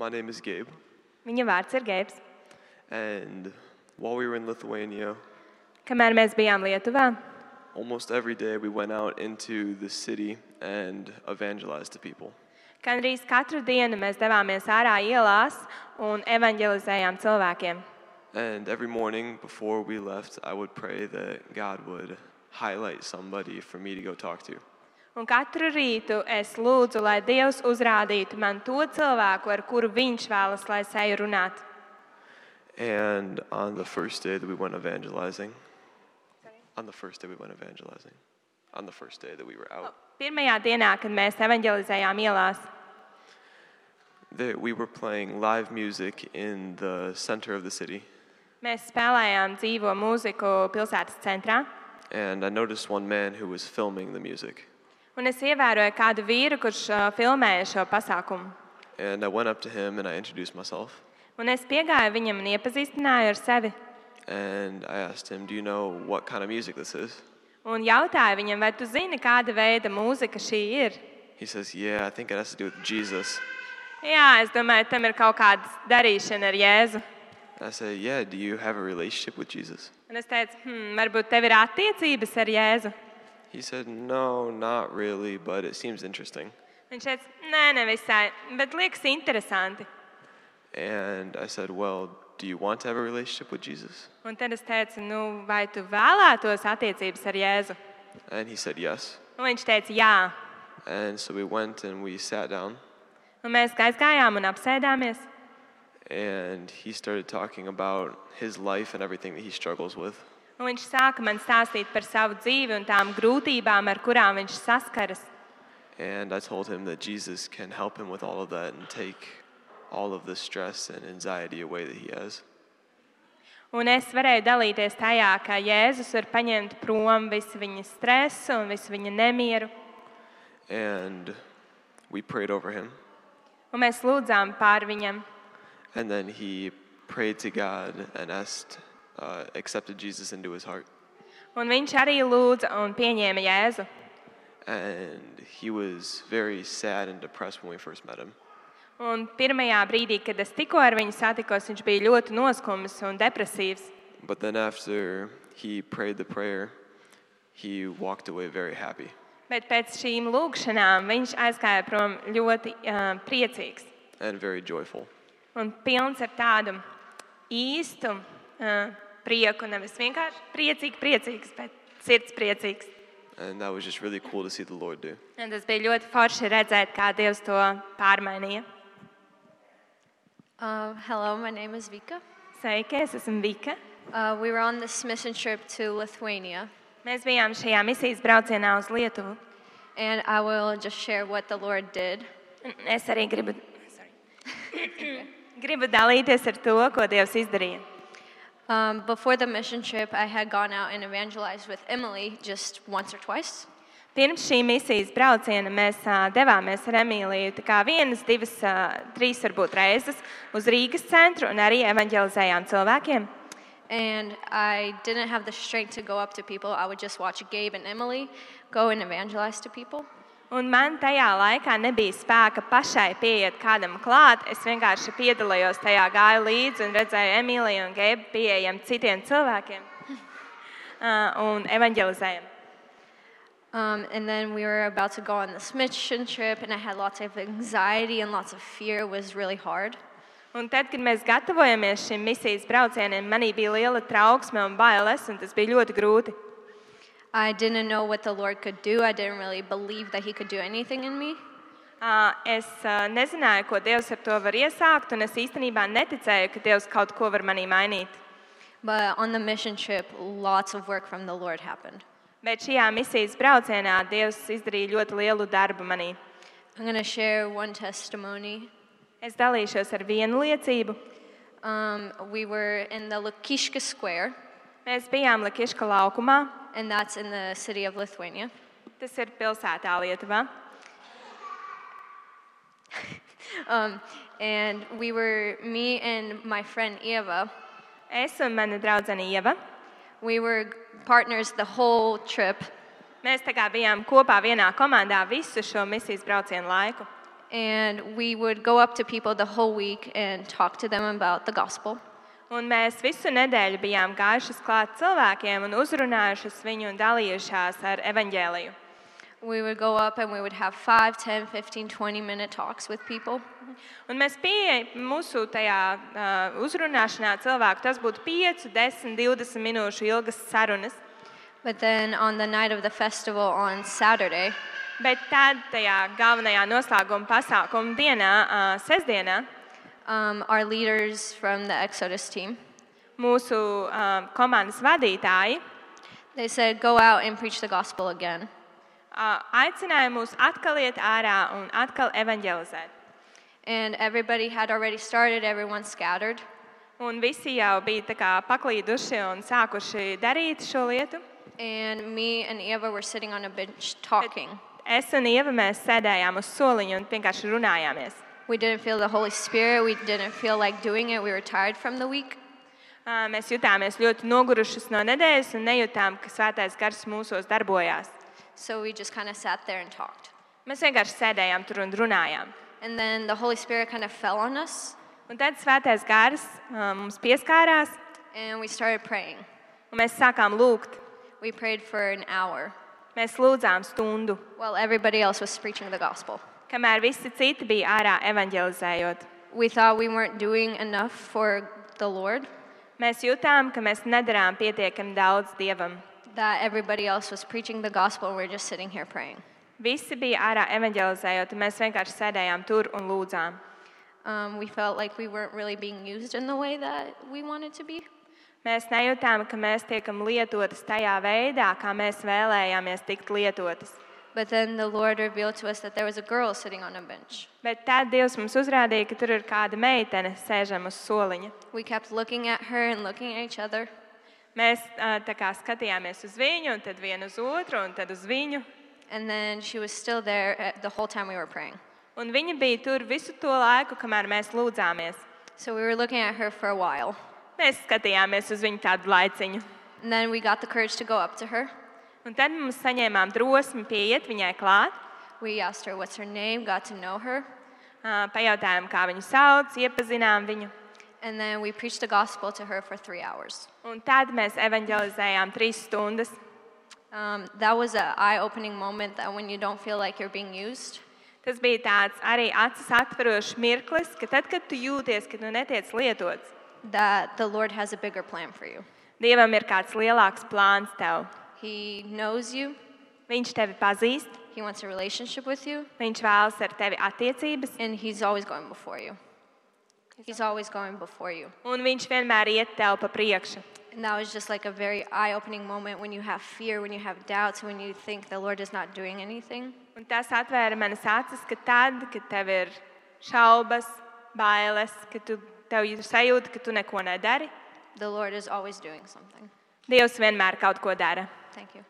My name is Gabe. Viņa vārds ir Geips. And while we were in Lithuania, Kamēr mēs bijām Lietuvā, almost every day we went out into the city and evangelized to people. gandrīz katru dienu mēs devāmies ārā ielās un evanģelizējām cilvēkiem. And every morning before we left, I would pray that God would highlight somebody for me to go talk to. Un katru rītu es lūdzu, lai Dievs uzrādītu man to cilvēku, ar kuru Viņš vēlas, lai es eju runāt. And on the first day that we went evangelizing, on the first day we went evangelizing, on the first day that we were out, Pirmajā dienā, kad mēs evanģelizējām ielās, that we were playing live music in the center of the city. mēs spēlējām dzīvo mūziku pilsētas centrā. And I noticed one man who was filming the music. Un es ievēroju kādu vīru, kurš ā, filmēja šo pasākumu. And I went up to him and I introduced myself. Un es piegāju viņam un iepazīstināju ar sevi. And I asked him, Do you know what kind of music this is? Un jautāju viņam, vai tu zini, kāda veida mūzika šī ir? He says, Yeah, I think it has to do with Jesus. Jā, es domāju, tam ir kaut kāda darīšana ar Jēzu. I said, Yeah, do you have a relationship with Jesus? Un es teicu, hm, varbūt tev ir attiecības ar Jēzu. He said, No, not really, but it seems interesting. Viņš teica, nē, nevisai, bet liekas interesanti. And I said, Well, do you want to have a relationship with Jesus? Un tad es teicu, nu, vai tu vēlētos attiecības ar Jēzu? And he said, Yes. Un viņš teica, jā. And so we went and we sat down, Un mēs aizgājām un apsēdāmies. and he started talking about his life and everything that he struggles with. Un viņš sāka man stāstīt par savu dzīvi un tām grūtībām, ar kurām viņš saskaras. And I told him that Jesus can help him with all of that and take all of the stress and anxiety away that he has. Un es varēju dalīties tajā, ka Jēzus var paņemt prom visu viņa stresu un visu viņa nemieru. And we prayed over him. Un mēs lūdzām pār viņam. And then he prayed to God and asked, uh, accepted Jesus into his heart. Un viņš arī lūdza un pieņēma Jēzu. And he was very sad and depressed when we first met him. Un pirmajā brīdī, kad es tikko ar viņu satikos, viņš bija ļoti noskumis un depresīvs. But then after he prayed the prayer, he walked away very happy. Bet pēc šīm lūgšanām viņš aizgāja prom ļoti uh, priecīgs and very joyful. un pilns ar tādu īstu uh, prieku. Nevis vienkārši priecīgs, priecīgs, bet sirds priecīgs. And that was just really cool to see the Lord do. Un tas bija ļoti forši redzēt, kā Dievs to pārmainīja. Uh, hello, my name is Vika. Sveiki, es esmu Vika. Uh, we were on this mission trip to Lithuania, Mēs bijām šajā misijas braucienā uz Lietuvu. and I will just share what the Lord did. Un Es arī gribu, sorry. gribu dalīties ar to, ko Dievs izdarīja. Um, before the mission trip, I had gone out and evangelized with Emily just once or twice. Pirms šī misijas brauciena mēs ā, devāmies ar Emīliju vienas, divas, ā, trīs varbūt reizes uz Rīgas centru un arī evanģelizējām cilvēkiem. And I didn't have the strength to go up to people. I would just watch Gabe and Emily go and evangelize to people. Un man tajā laikā nebija spēka pašai pieiet kādam klāt. Es vienkārši piedalījos tajā, gāju līdzi un redzēju Emīliju un Gēbu pieejam citiem cilvēkiem ā, un evanģelizējam. Um, and then we were about to go on this mission trip, and I had lots of anxiety and lots of fear. It was really hard. Un tad, kad mēs gatavojamies šim misijas braucienam, manī bija liela trauksme un bailes, un tas bija ļoti grūti. I didn't know what the Lord could do. I didn't really believe that He could do anything in me. Ā, Es ā, nezināju, ko Dievs ar to var iesākt, un es īstenībā neticēju, ka Dievs kaut ko var manī mainīt. But on the mission trip, lots of work from the Lord happened. Bet šajā misijas braucienā Dievs izdarīja ļoti lielu darbu manī. I'm going to share one testimony. Es dalīšos ar vienu liecību. Um, we were in the Lukishka Square, Mēs bijām Lakiška laukumā, and that's in the city of Lithuania. tas ir pilsētā Lietuvā. Um, and we were, me and my friend Eva, Es un mana draudzene Ieva. we were partners the whole trip. Mēs tā kā bijām kopā vienā komandā visu šo misijas braucienu laiku. And we would go up to people the whole week and talk to them about the gospel. Un mēs visu nedēļu bijām gājuši klāt cilvēkiem un uzrunājuši viņu un dalījušās ar evaņģēliju. We would go up and we would have 5, 10, 15, 20 minute talks with people. Un mēs pieejam mūsu tajā uh, uzrunāšanā cilvēku. Tas būtu 5, 10, 20 minūšu ilgas sarunas. But then on the night of the festival on Saturday, Bet tad, tajā galvenajā noslēguma pasākuma dienā, uh, sestdienā, um, our leaders from the Exodus team, mūsu uh, komandas vadītāji they said, go out and preach the gospel again. uh, aicināja mūs atkal iet ārā un atkal evanģelizēt. And everybody had already started, everyone scattered. Un visi jau bija tā kā paklīduši un sākuši darīt šo lietu. And me and Eva were sitting on a bench talking. Es un Ieva mēs sēdējām uz soliņa un vienkārši runājāmies. We didn't feel the Holy Spirit. We didn't feel like doing it. We were tired from the week. Uh, Mēs jutāmies ļoti nogurušas no nedēļas un nejūtām, ka svētais gars mūsos darbojās. So we just kind of sat there and talked. Mēs vienkārši sēdējām tur un runājām. And then the Holy Spirit kind of fell on us, Un tad svētais gars uh, mums pieskārās and we started praying. un mēs sākām lūgt. We prayed for an hour Mēs lūdzām stundu, while everybody else was preaching the gospel. Kamēr visi citi bija ārā evanģelizējot. We thought we weren't doing enough for the Lord, Mēs jutām, ka mēs nedarām pietiekami daudz dievam. that everybody else was preaching the gospel, and we're just sitting here praying. Visi bija ārā evanģelizējot, un mēs vienkārši sēdējām tur un lūdzām. Um, we felt like we weren't really being used in the way that we wanted to be. Mēs nejūtām, ka mēs tiekam lietotas tajā veidā, kā mēs vēlējāmies tikt lietotas. But then the Lord revealed to us that there was a girl sitting on a bench. Bet tad Dievs mums uzrādīja, ka tur ir kāda meitene sēžama uz soliņa. We kept looking at her and looking at each other. Mēs ā, tā kā skatījāmies uz viņu, un tad vienu uz otru, un tad uz viņu. And then she was still there at the whole time we were praying. Un viņa bija tur visu to laiku, kamēr mēs lūdzāmies. So we were looking at her for a while. Mēs skatījāmies uz viņu tādu laiciņu. And then we got the courage to go up to her. Un tad mums saņēmām drosmi pieiet viņai klāt. We asked her what's her name, got to know her. ā, Pajautājām, kā viņu sauc, iepazinām viņu. And then we preached the gospel to her for three hours. Un tad mēs evanģelizējām trīs stundas. Um, that was an eye opening moment that when you don't feel like you're being used, Tas bija tāds arī acis atverošs mirklis, ka tad, kad tu jūties, ka tu netiec lietots, that the Lord has a bigger plan for you. Dievam ir kāds lielāks plāns tev. He knows you, Viņš tevi pazīst, He wants a relationship with you, viņš vēlas ar tevi attiecības, and He's always going before you. He's always going before you. un viņš vienmēr iet tev pa priekšu. And that was just like a very eye opening moment when you have fear, when you have doubts, when you think the Lord is not doing anything. Un tas atvēra manas acis, ka tad, kad tev ir šaubas, bailes, ka tu, tev ir sajūta, ka tu neko nedari, The Lord is always doing something. Dievs vienmēr kaut ko dara. Thank you.